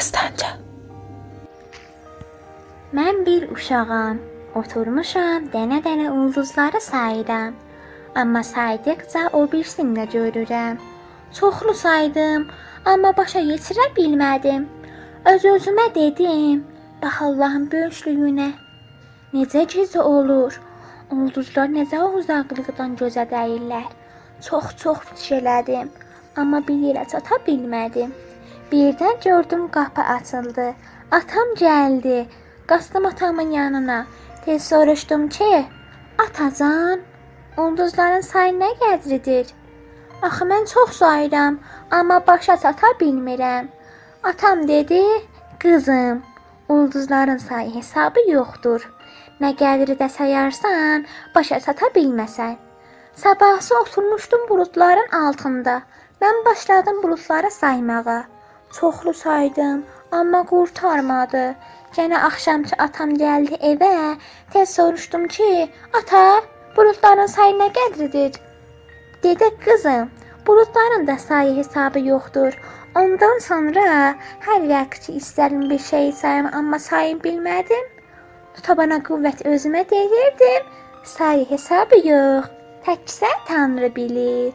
Dastanca. Mən bir uşağam. Oturmuşam, dənə-dənə ulduzları sayıram. Amma saydıqca o birisini də görürəm. Çoxlu saydım, amma başa yetirə bilmədim. Öz-özümə dedim, bax Allahın böyüklüyünə. Necə gecə olur? Ulduzlar necə uzaqlıqdan gözə dəyirlər. Çox-çox fikirlədim, amma bir yerə çata bilmədim. Birdən gördüm qapı açıldı. Atam gəldi. Qaçdım atamın yanına. Tez soruşdum ki, atacan, ulduzların sayı nə qədridir? Axı mən çox sayıram, amma başa çata bilmirəm. Atam dedi, qızım, ulduzların sayı hesabı yoxdur. Nə qədri də sayarsan, başa çata bilməsən. Sabahsı oturmuşdum buludların altında. Mən başladım buludları saymağa. Çoxlu saydım, amma qurtarmadı. Yenə axşamçı atam gəldi evə. Tez soruşdum ki, ata, buludların sayı nə qədridir? Dedi qızım, buludların da sayı hesabı yoxdur. Ondan sonra hər vaxt ki istədim bir şey sayım, amma sayı bilmədim. Tutabana qüvvət özümə deyirdim. Sayı hesabı yox. Təkcə Tanrı bilir.